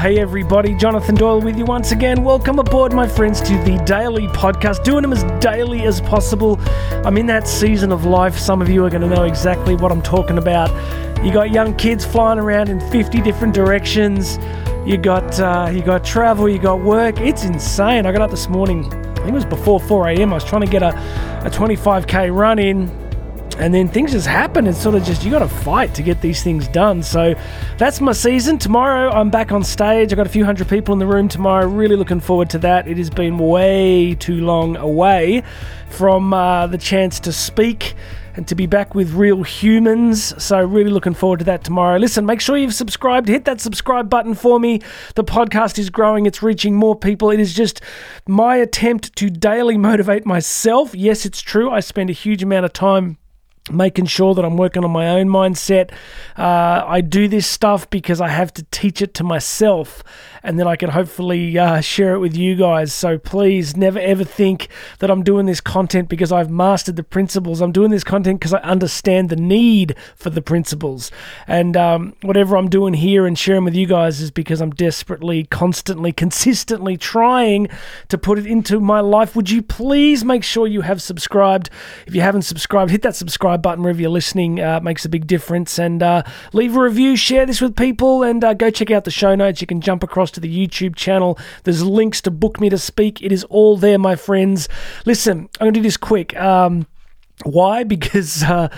hey everybody, Jonathan Doyle with you once again. Welcome aboard, my friends, to the daily podcast, doing them as daily as possible. I'm in that season of life. Some of you are going to know exactly what I'm talking about. You got young kids flying around in 50 different directions. You got uh, you got travel. You got work. It's insane. I got up this morning. I think it was before 4 a.m. I was trying to get a, a 25k run in and then things just happen. It's sort of just you got to fight to get these things done. So that's my season. Tomorrow I'm back on stage. I got a few hundred people in the room tomorrow. Really looking forward to that. It has been way too long away from uh, the chance to speak and to be back with real humans. So, really looking forward to that tomorrow. Listen, make sure you've subscribed. Hit that subscribe button for me. The podcast is growing, it's reaching more people. It is just my attempt to daily motivate myself. Yes, it's true. I spend a huge amount of time making sure that I'm working on my own mindset. Uh, I do this stuff because I have to teach it to myself and then I can hopefully uh, share it with you guys. So please never ever think that I'm doing this content because I've mastered the principles. I'm doing this content because I understand the need for the principles. And um, whatever I'm doing here and sharing with you guys is because I'm desperately, constantly, consistently trying to put it into my life. Would you please make sure you have subscribed? If you haven't subscribed, hit that subscribe button wherever you're listening. Uh, makes a big difference. And uh, leave a review, share this with people, and uh, go check out the show notes. You can jump across across to the YouTube channel. There's links to book me to speak. It is all there, my friends. Listen, I'm going to do this quick. Um, why? Because uh,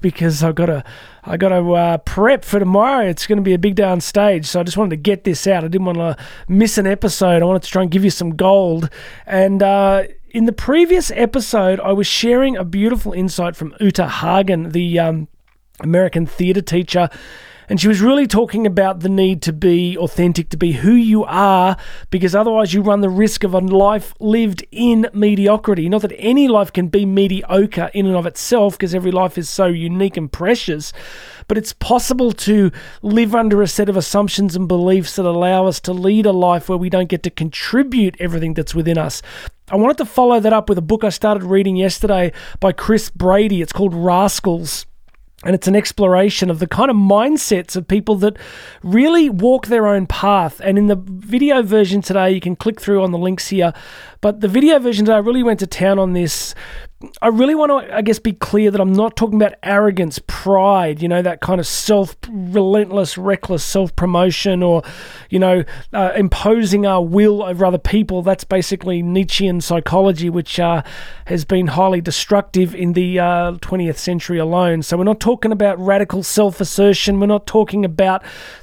because I've got to I got to uh, prep for tomorrow. It's going to be a big day on stage, so I just wanted to get this out. I didn't want to miss an episode. I wanted to try and give you some gold. And uh, in the previous episode, I was sharing a beautiful insight from Uta Hagen, the um, American theatre teacher and she was really talking about the need to be authentic, to be who you are, because otherwise you run the risk of a life lived in mediocrity. Not that any life can be mediocre in and of itself, because every life is so unique and precious, but it's possible to live under a set of assumptions and beliefs that allow us to lead a life where we don't get to contribute everything that's within us. I wanted to follow that up with a book I started reading yesterday by Chris Brady. It's called Rascals. And it's an exploration of the kind of mindsets of people that really walk their own path. And in the video version today, you can click through on the links here. But the video version today, I really went to town on this I really want to, I guess, be clear that I'm not talking about arrogance, pride, you know, that kind of self, relentless, reckless self promotion or, you know, uh, imposing our will over other people. That's basically Nietzschean psychology, which uh, has been highly destructive in the uh, 20th century alone. So we're not talking about radical self assertion. We're not talking about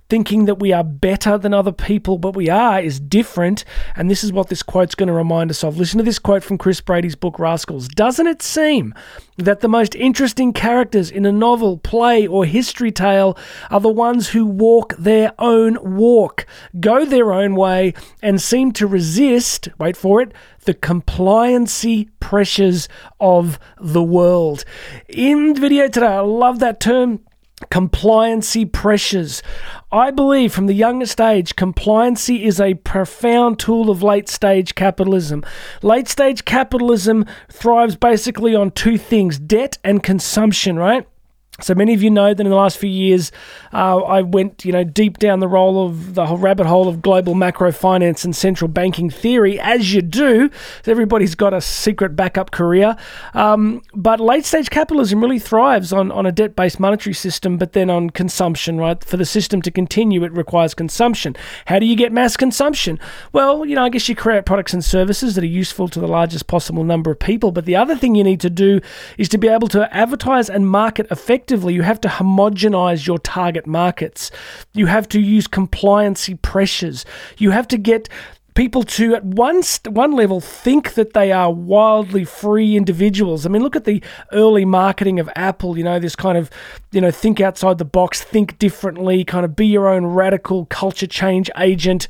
thinking that we are better than other people, but we are is different. And this is what this quote's going to remind us of. Listen to this quote from Chris Brady's book, Rascals. Doesn't it seem that the most interesting characters in a novel, play, or history tale are the ones who walk their own walk, go their own way, and seem to resist, wait for it, the compliancy pressures of the world? In the video today, I love that term compliancy pressures. I believe from the youngest age, compliancy is a profound tool of late stage capitalism. Late stage capitalism thrives basically on two things debt and consumption, right? So many of you know that in the last few years, uh, I went, you know, deep down the role of the rabbit hole of global macro finance and central banking theory, as you do. Everybody's got a secret backup career, um, but late stage capitalism really thrives on on a debt based monetary system, but then on consumption. Right, for the system to continue, it requires consumption. How do you get mass consumption? Well, you know, I guess you create products and services that are useful to the largest possible number of people. But the other thing you need to do is to be able to advertise and market effectively effectively, you have to homogenize your target markets. You have to use compliancy pressures. You have to get people to at one one level think that they are wildly free individuals. I mean, look at the early marketing of Apple. You know, this kind of you know think outside the box, think differently, kind of be your own radical culture change agent.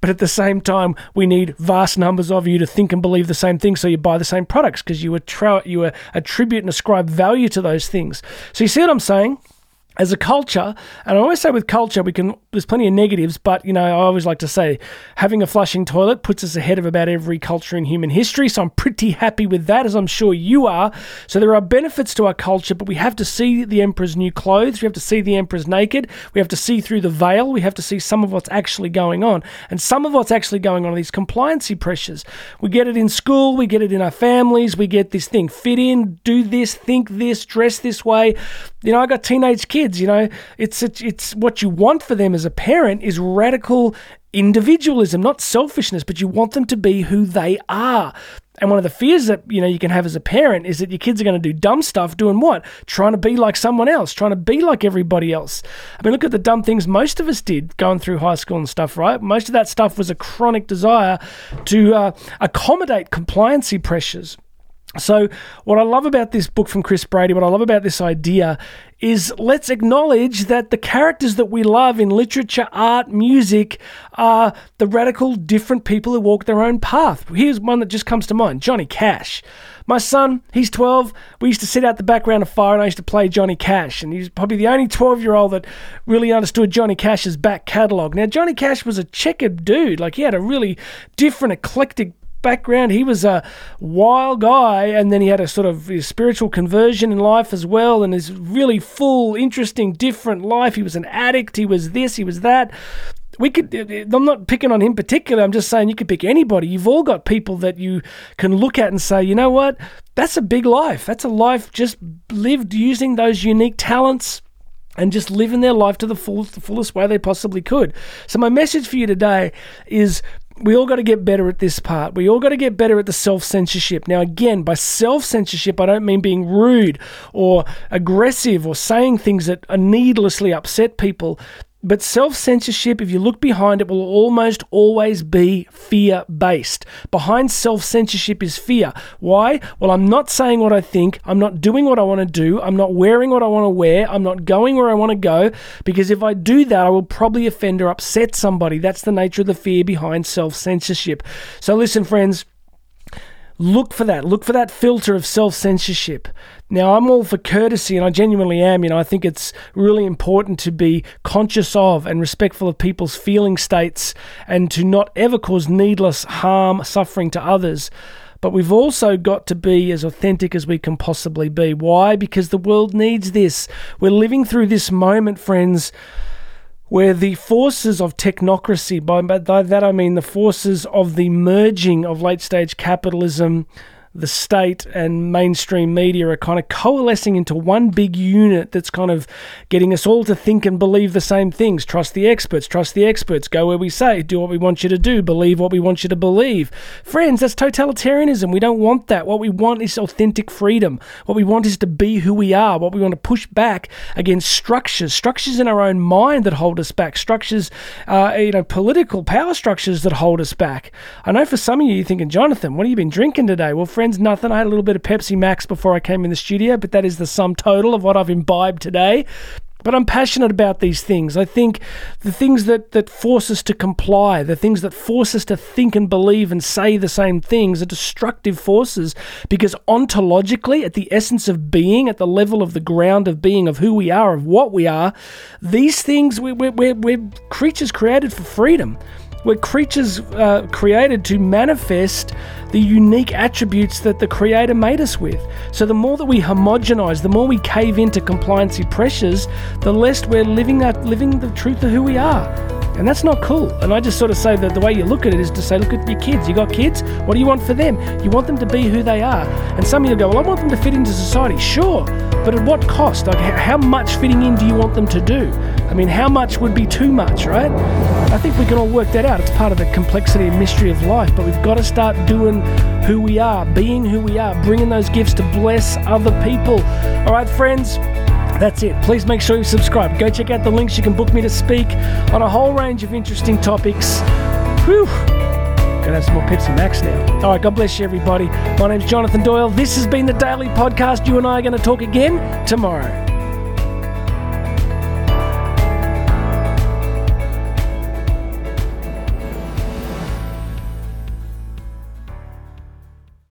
But at the same time, we need vast numbers of you to think and believe the same thing, so you buy the same products because you, attri- you attribute and ascribe value to those things. So you see what I'm saying? As a culture, and I always say with culture, we can there's plenty of negatives, but you know, I always like to say having a flushing toilet puts us ahead of about every culture in human history. So I'm pretty happy with that, as I'm sure you are. So there are benefits to our culture, but we have to see the emperor's new clothes, we have to see the emperor's naked, we have to see through the veil, we have to see some of what's actually going on. And some of what's actually going on are these compliancy pressures. We get it in school, we get it in our families, we get this thing fit in, do this, think this, dress this way. You know, I got teenage kids. You know, it's it's what you want for them as a parent is radical individualism, not selfishness, but you want them to be who they are. And one of the fears that you know you can have as a parent is that your kids are going to do dumb stuff, doing what? Trying to be like someone else, trying to be like everybody else. I mean, look at the dumb things most of us did going through high school and stuff, right? Most of that stuff was a chronic desire to uh, accommodate compliancy pressures. So, what I love about this book from Chris Brady, what I love about this idea is let's acknowledge that the characters that we love in literature, art, music are the radical, different people who walk their own path. Here's one that just comes to mind Johnny Cash. My son, he's 12. We used to sit out the background of fire and I used to play Johnny Cash. And he's probably the only 12 year old that really understood Johnny Cash's back catalogue. Now, Johnny Cash was a checkered dude. Like, he had a really different, eclectic background. He was a wild guy, and then he had a sort of spiritual conversion in life as well, and his really full, interesting, different life. He was an addict. He was this. He was that. We could. Uh, uh, I'm not picking on him particularly. I'm just saying you could pick anybody. You've all got people that you can look at and say, you know what? That's a big life. That's a life just lived using those unique talents and just living their life to the, full, the fullest way they possibly could. So, my message for you today is we all got to get better at this part. We all got to get better at the self censorship. Now, again, by self censorship, I don't mean being rude or aggressive or saying things that needlessly upset people. But self censorship, if you look behind it, will almost always be fear based. Behind self censorship is fear. Why? Well, I'm not saying what I think. I'm not doing what I want to do. I'm not wearing what I want to wear. I'm not going where I want to go. Because if I do that, I will probably offend or upset somebody. That's the nature of the fear behind self censorship. So, listen, friends look for that. Look for that filter of self censorship. Now, I'm all for courtesy, and I genuinely am. You know, I think it's really important to be conscious of and respectful of people's feeling states and to not ever cause needless harm, suffering to others. But we've also got to be as authentic as we can possibly be. Why? Because the world needs this. We're living through this moment, friends where the forces of technocracy, by that I mean the forces of the merging of late stage capitalism the state and mainstream media are kind of coalescing into one big unit that's kind of getting us all to think and believe the same things. Trust the experts, trust the experts, go where we say, do what we want you to do, believe what we want you to believe. Friends, that's totalitarianism. We don't want that. What we want is authentic freedom. What we want is to be who we are. What we want to push back against structures, structures in our own mind that hold us back, structures, uh, you know, political power structures that hold us back. I know for some of you, you're thinking, Jonathan, what have you been drinking today? Well, nothing. I had a little bit of Pepsi Max before I came in the studio, but that is the sum total of what I've imbibed today. But I'm passionate about these things. I think the things that, that force us to comply, the things that force us to think and believe and say the same things are destructive forces because ontologically, at the essence of being, at the level of the ground of being, of who we are, of what we are, these things, we're, we're, we're creatures created for freedom. We're creatures uh, created to manifest the unique attributes that the Creator made us with. So, the more that we homogenize, the more we cave into compliancy pressures, the less we're living that, living the truth of who we are. And that's not cool. And I just sort of say that the way you look at it is to say, look at your kids. You got kids? What do you want for them? You want them to be who they are. And some of you go, well, I want them to fit into society. Sure. But at what cost? Like, how much fitting in do you want them to do? I mean, how much would be too much, right? I think we can all work that out. It's part of the complexity and mystery of life. But we've got to start doing who we are, being who we are, bringing those gifts to bless other people. All right, friends. That's it. Please make sure you subscribe. Go check out the links. You can book me to speak on a whole range of interesting topics. Whew. Gonna have some more Pepsi Max now. All right, God bless you, everybody. My name's Jonathan Doyle. This has been the Daily Podcast. You and I are going to talk again tomorrow.